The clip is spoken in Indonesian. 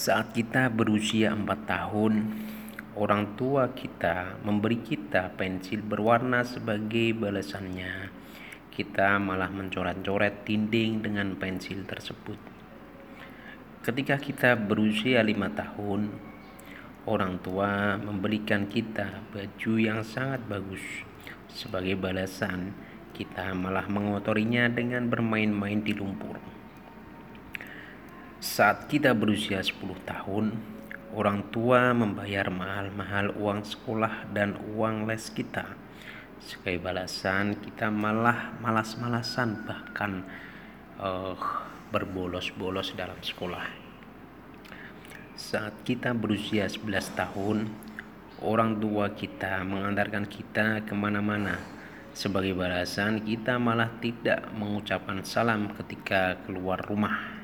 Saat kita berusia 4 tahun, orang tua kita memberi kita pensil berwarna sebagai balasannya. Kita malah mencoret-coret dinding dengan pensil tersebut. Ketika kita berusia lima tahun, orang tua memberikan kita baju yang sangat bagus. Sebagai balasan, kita malah mengotorinya dengan bermain-main di lumpur. Saat kita berusia 10 tahun, orang tua membayar mahal-mahal uang sekolah dan uang les kita. Sebagai balasan, kita malah malas-malasan bahkan uh, berbolos-bolos dalam sekolah. Saat kita berusia 11 tahun, orang tua kita mengantarkan kita ke mana-mana. Sebagai balasan, kita malah tidak mengucapkan salam ketika keluar rumah.